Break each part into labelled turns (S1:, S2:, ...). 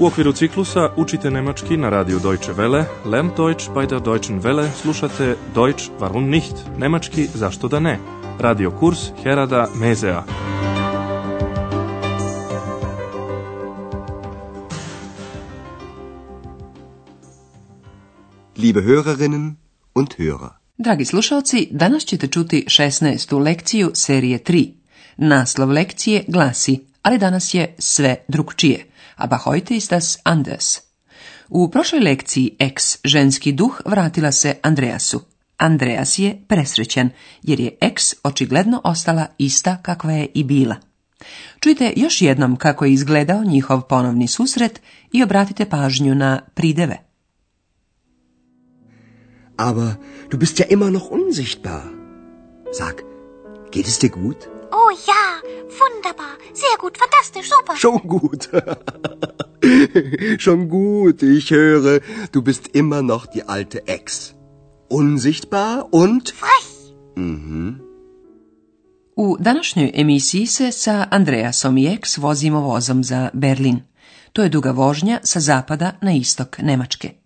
S1: U okviru ciklusa učite nemački na radiju Deutsche Welle, Lern Deutsch bei der Deutschen Welle, slušate Deutsch warum nicht, nemački zašto da ne, radio kurs Herada Mezea.
S2: Liebe Hörerinnen und Hörer. Dragi slušalci, danas ćete čuti 16. lekciju serije 3. Naslov lekcije glasi, ali danas je sve drugčije aber heute ist das anders. U prošloj lekciji ex ženski duh vratila se Andreasu. Andreas je presrećen, jer je ex očigledno ostala ista kakva je i bila. Čujte još jednom kako je izgledao njihov ponovni susret i obratite pažnju na prideve.
S3: Aber du bist ja immer noch unsichtbar. Sag, geht es dir gut?
S4: Oh ja, wunderbar, sehr gut, fantastisch, super.
S3: Schon gut. Schon gut, ich höre, du bist immer noch die alte Ex. Unsichtbar und
S4: frech.
S3: Mhm.
S2: U današnjoj emisiji se sa Andreasom i Ex vozimo vozom za Berlin. To je duga vožnja sa zapada na istok Nemačke.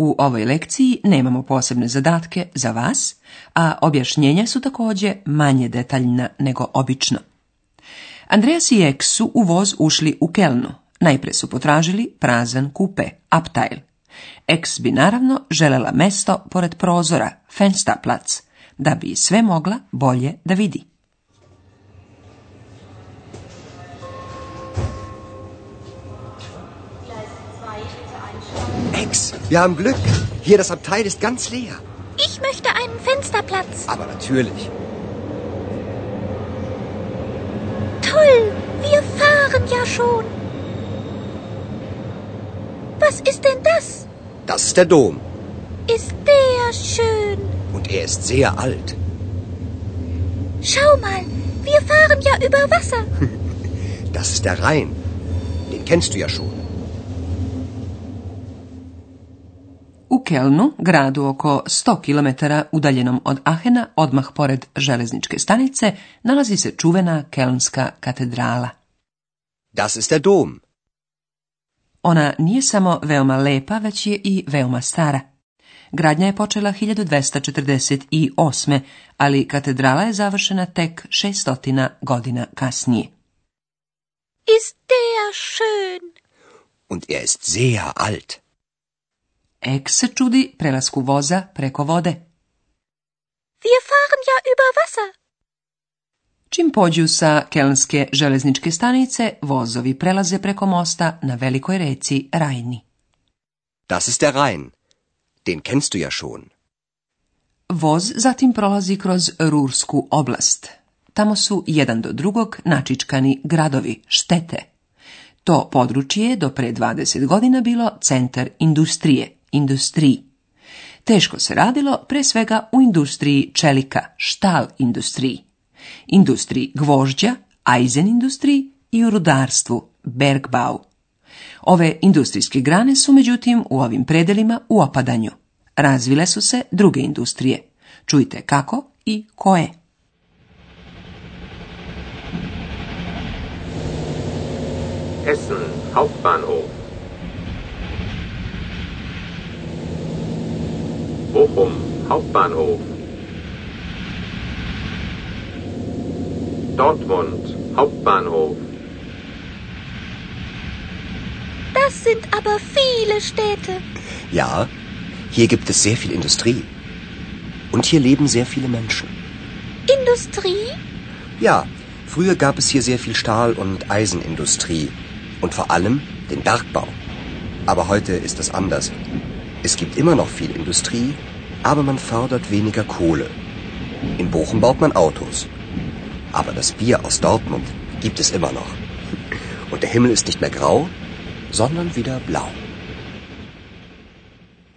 S2: U ovoj lekciji nemamo posebne zadatke za vas, a objašnjenja su također manje detaljna nego obično. Andreas i Ek su u voz ušli u Kelnu. Najpre su potražili prazan kupe, Aptail. Eks bi naravno želela mesto pored prozora, Fenstaplac, da bi sve mogla bolje da vidi.
S3: Hex, wir haben Glück. Hier, das Abteil ist ganz leer.
S4: Ich möchte einen Fensterplatz.
S3: Aber natürlich.
S4: Toll, wir fahren ja schon. Was ist denn das?
S3: Das ist der Dom.
S4: Ist der schön.
S3: Und er ist sehr alt.
S4: Schau mal, wir fahren ja über Wasser.
S3: Das ist der Rhein. Den kennst du ja schon.
S2: Kelnu, gradu oko 100 km udaljenom od Ahena, odmah pored železničke stanice, nalazi se čuvena Kelnska katedrala.
S3: Das ist der Dom.
S2: Ona nije samo veoma lepa, već je i veoma stara. Gradnja je počela 1248. ali katedrala je završena tek 600 godina kasnije.
S4: Ist der schön.
S3: Und er ist sehr alt.
S2: Eks se čudi prelasku voza preko vode.
S4: Wir fahren ja über Wasser.
S2: Čim pođu sa kelnske železničke stanice, vozovi prelaze preko mosta na velikoj reci Rajni.
S3: Das ist der Rhein. Den kennst du ja schon.
S2: Voz zatim prolazi kroz Rursku oblast. Tamo su jedan do drugog načičkani gradovi, štete. To područje je do pre 20 godina bilo centar industrije industriji. Teško se radilo pre svega u industriji čelika, štal industriji, industriji gvožđa, aizen industriji i u rudarstvu, bergbau. Ove industrijske grane su međutim u ovim predelima u opadanju. Razvile su se druge industrije. Čujte kako i koje.
S5: Essen, Hauptbahnhof. Bochum Hauptbahnhof Dortmund Hauptbahnhof
S4: Das sind aber viele Städte.
S3: Ja, hier gibt es sehr viel Industrie. Und hier leben sehr viele Menschen.
S4: Industrie?
S3: Ja, früher gab es hier sehr viel Stahl- und Eisenindustrie und vor allem den Bergbau. Aber heute ist das anders. Es gibt immer noch viel Industrie, aber man fördert weniger Kohle. In Bochum baut man Autos. Aber das Bier aus Dortmund gibt es immer noch. Und der Himmel ist nicht mehr grau, sondern wieder blau.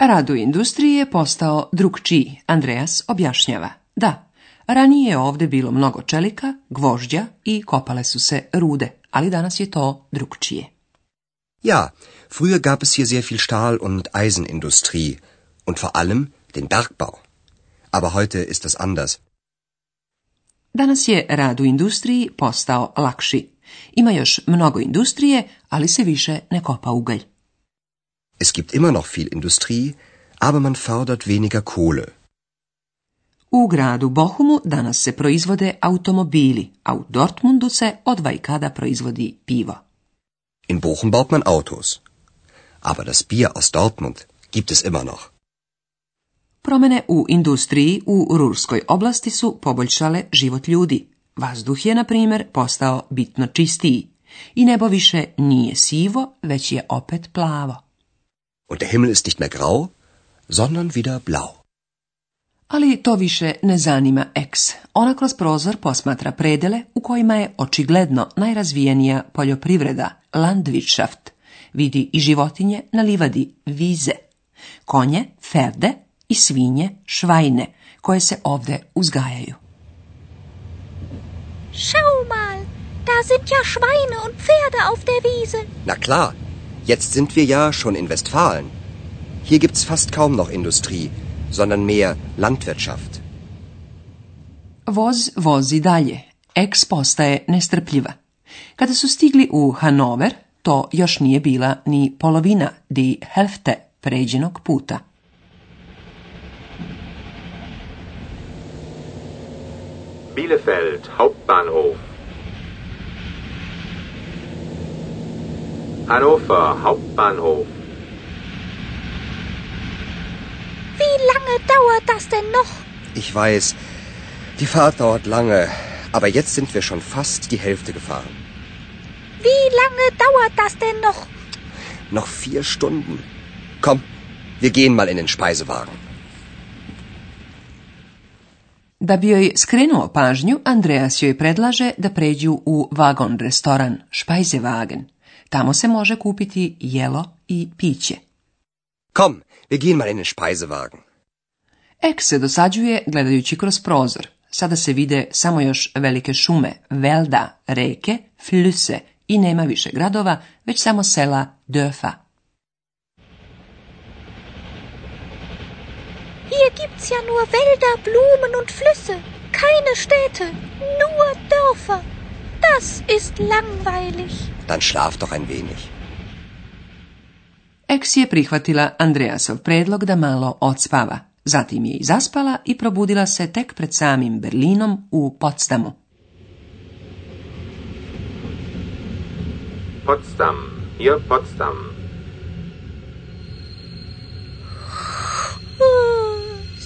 S2: Radu industrije postao drugčiji, Andreas objašnjava. Da, ranije je ovdje bilo mnogo čelika, gvožđa i kopale su se rude, ali danas je to drugčije.
S3: Ja, früher gab es hier sehr viel Stahl- und Eisenindustrie und vor allem den Bergbau. Aber heute ist das anders.
S2: Danas je rad u industriji postao lakši. Ima još mnogo industrije, ali se više ne kopa ugalj.
S3: Es gibt immer noch viel Industrie, aber man fördert weniger Kohle.
S2: U gradu Bohumu danas se proizvode automobili, a u Dortmundu se od proizvodi pivo.
S3: In Bochum baut man Autos. Aber das Bier aus Dortmund gibt es immer noch.
S2: Promene u industriji u Rurskoj oblasti su poboljšale život ljudi. Vazduh je, na primjer, postao bitno čistiji. I nebo više nije sivo, već je opet plavo.
S3: Und der Himmel ist nicht mehr grau, sondern wieder blau
S2: ali to više ne zanima Eks. Ona kroz prozor posmatra predele u kojima je očigledno najrazvijenija poljoprivreda, landwirtschaft. Vidi i životinje na livadi, vize, konje, ferde i svinje, švajne, koje se ovdje uzgajaju.
S4: Schau mal, da sind ja Schweine und Pferde auf der Wiese.
S3: Na klar, jetzt sind wir ja schon in Westfalen. Hier gibt's fast kaum noch Industrie – sondern mehr Landwirtschaft.
S2: Voz vozi dalje. Eks postaje nestrpljiva. Kada su stigli u Hanover, to još nije bila ni polovina di helfte pređenog puta.
S5: Bielefeld, Hauptbahnhof. Hannover, Hauptbahnhof.
S4: Wie lange dauert das denn noch?
S3: Ich weiß, die Fahrt dauert lange, aber jetzt sind wir schon fast die Hälfte gefahren.
S4: Wie lange dauert das denn noch?
S3: Noch vier Stunden. Komm, wir gehen mal in den Speisewagen.
S2: Da bi joj skrenuo pažnju, Andreas joj predlaže da pređu u vagon restoran, Speisewagen. Tamo se može kupiti jelo i piće.
S3: Komm, wir gehen mal in den Speisewagen.
S2: Ek se dosađuje gledajući kroz prozor. Sada se vide samo još velike šume, velda, reke, flüsse i nema više gradova, već samo sela Dörfa.
S4: Hier gibt's ja nur Wälder, Blumen und Flüsse, keine Städte, nur Dörfer. Das ist langweilig.
S3: Dann schlaf doch ein wenig.
S2: Eks je prihvatila Andreasov predlog da malo odspava. Zatim je i zaspala i probudila se tek pred samim Berlinom u Potsdamu.
S4: Potsdam, je Potsdam.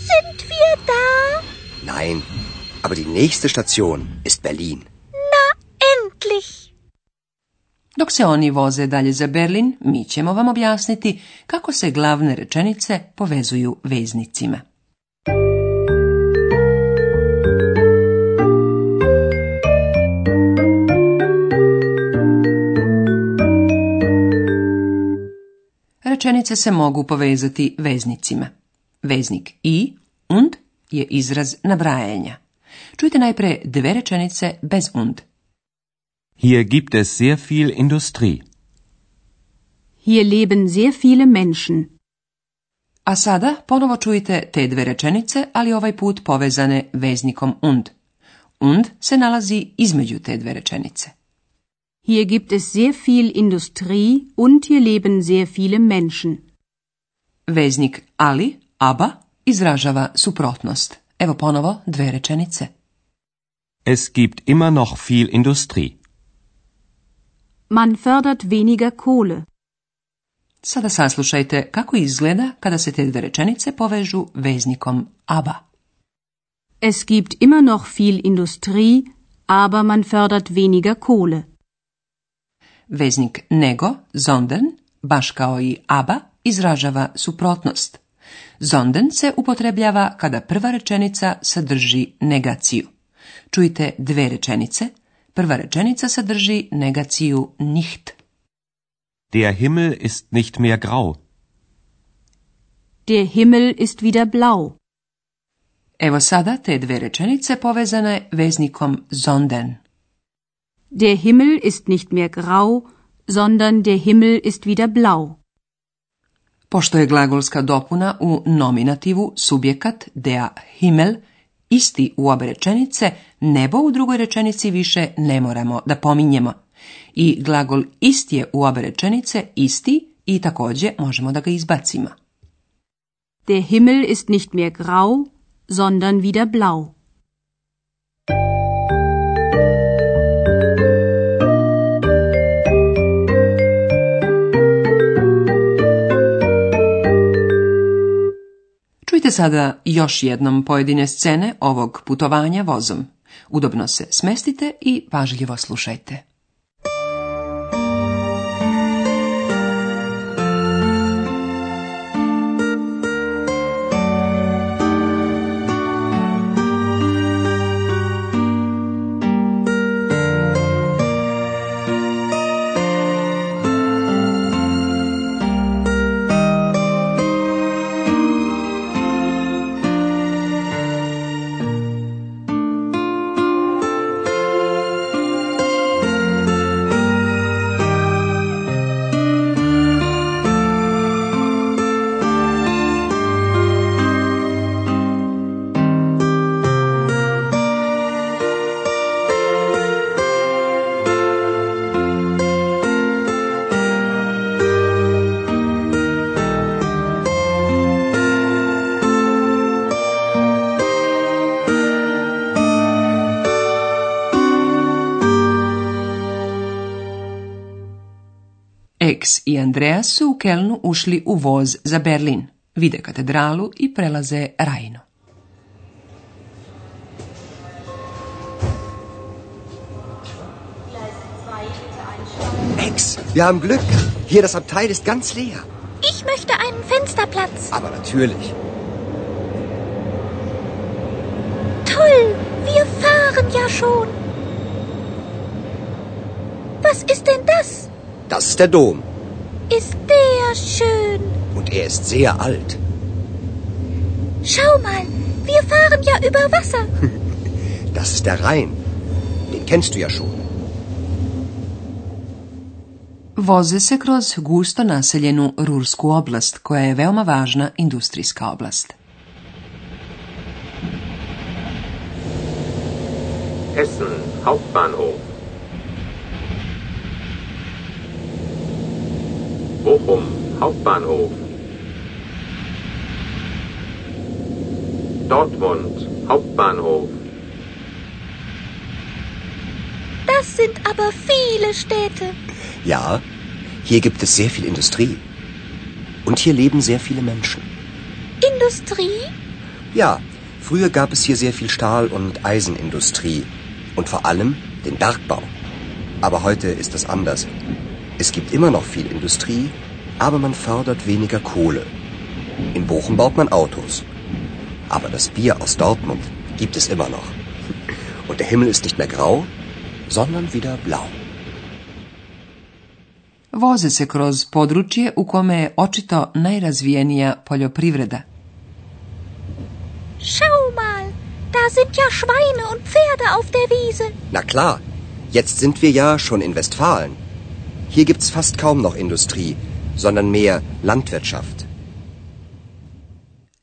S3: Sind wir
S4: da?
S3: Nein, aber die nächste Station ist Berlin.
S4: Na, endlich!
S2: Dok se oni voze dalje za Berlin, mi ćemo vam objasniti kako se glavne rečenice povezuju veznicima. Rečenice se mogu povezati veznicima. Veznik i und je izraz nabrajanja. Čujte najpre dve rečenice bez und.
S6: Hier gibt es sehr viel Industrie.
S7: Hier leben sehr viele Menschen.
S2: A sada ponovo čujte te dve rečenice, ali ovaj put povezane veznikom und. Und se nalazi između te dve rečenice.
S7: Hier gibt es sehr viel Industrie und hier leben sehr viele Menschen.
S2: Veznik ali, aba izražava suprotnost. Evo ponovo dve rečenice.
S6: Es gibt immer noch viel Industrie.
S7: Man fördert weniger Kohle.
S2: Sada saslušajte kako izgleda kada se te dve rečenice povežu veznikom aba
S7: Es gibt immer noch viel Industrie, aber man fördert weniger Kohle.
S2: Veznik nego, sondern, baš kao i aba izražava suprotnost. Zonden se upotrebljava kada prva rečenica sadrži negaciju. Čujte dve rečenice Prva rečenica sadrži negaciju nicht.
S6: Der Himmel ist nicht mehr grau.
S7: Der Himmel ist wieder blau.
S2: Evo sada te dve rečenice povezane veznikom sondern.
S7: Der Himmel ist nicht mehr grau, sondern der Himmel ist wieder blau.
S2: Pošto je glagolska dopuna u nominativu subjekat der Himmel isti u obe rečenice, nebo u drugoj rečenici više ne moramo da pominjemo. I glagol isti je u obe rečenice isti i također možemo da ga izbacimo.
S7: Der Himmel ist nicht mehr grau, sondern wieder blau.
S2: sada još jednom pojedine scene ovog putovanja vozom. Udobno se smestite i pažljivo slušajte. Max i Andreja su u Kelnu ušli u voz za Berlin. Vide katedralu i prelaze Rajnu.
S3: Max, wir haben Glück. Hier das Abteil ist ganz leer.
S4: Ich möchte einen Fensterplatz.
S3: Aber natürlich.
S4: Toll, wir fahren ja schon. Was ist denn das?
S3: Das ist der Dom
S4: ist der schön.
S3: Und er ist sehr alt.
S4: Schau mal, wir fahren ja über Wasser.
S3: Das ist der Rhein. Den kennst du ja schon.
S2: Voze se kroz gusto naseljenu Rursku oblast, koja je veoma važna industrijska oblast.
S5: Essen, Hauptbahnhof. Bochum Hauptbahnhof Dortmund Hauptbahnhof
S4: Das sind aber viele Städte.
S3: Ja, hier gibt es sehr viel Industrie. Und hier leben sehr viele Menschen.
S4: Industrie?
S3: Ja, früher gab es hier sehr viel Stahl- und Eisenindustrie und vor allem den Bergbau. Aber heute ist das anders. Es gibt immer noch viel Industrie, aber man fördert weniger Kohle. In Bochum baut man Autos. Aber das Bier aus Dortmund gibt es immer noch. Und der Himmel ist nicht mehr grau, sondern wieder blau.
S2: Voze se kroz područje u kome je očito najrazvijenija poljoprivreda.
S4: Schau mal, da sind ja Schweine und Pferde auf der Wiese.
S3: Na klar, jetzt sind wir ja schon in Westfalen. Hier gibt's fast kaum noch Industrie, sondern mehr Landwirtschaft.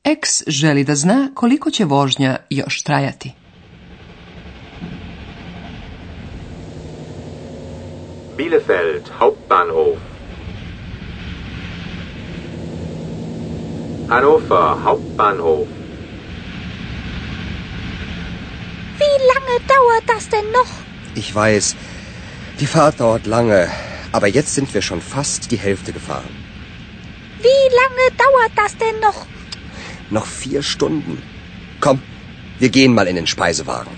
S2: Ex želi da zna koliko će vožnja još trajati.
S5: Bielefeld Hauptbahnhof Hannover Hauptbahnhof
S4: Wie lange dauert das denn noch?
S3: Ich weiß, die Fahrt dauert lange. Aber jetzt sind wir schon fast die Hälfte gefahren.
S4: Wie lange dauert das denn noch?
S3: Noch vier Stunden. Komm, wir gehen mal in den Speisewagen.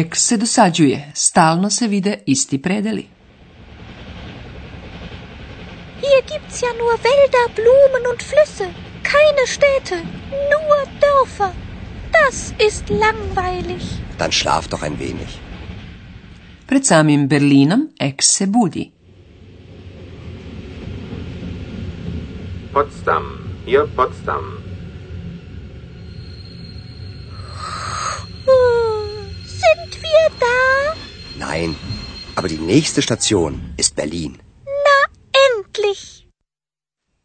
S3: Ek se dosađuje. Stalno se
S4: vide isti predeli. Hier gibt's ja nur Wälder, Blumen und Flüsse. Keine Städte, nur Dörfer. Das ist langweilig.
S3: Dann schlaf doch ein wenig.
S2: pred samim Berlinom ex se budi.
S5: Potsdam, ja, Potsdam.
S4: Sind wir da?
S3: Nein, aber die nächste Station ist Berlin.
S4: Na, endlich!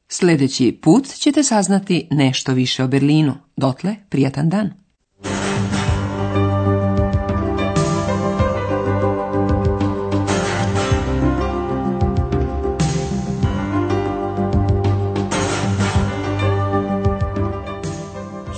S2: Sledeći put ćete saznati nešto više o Berlinu. Dotle, prijatan dan!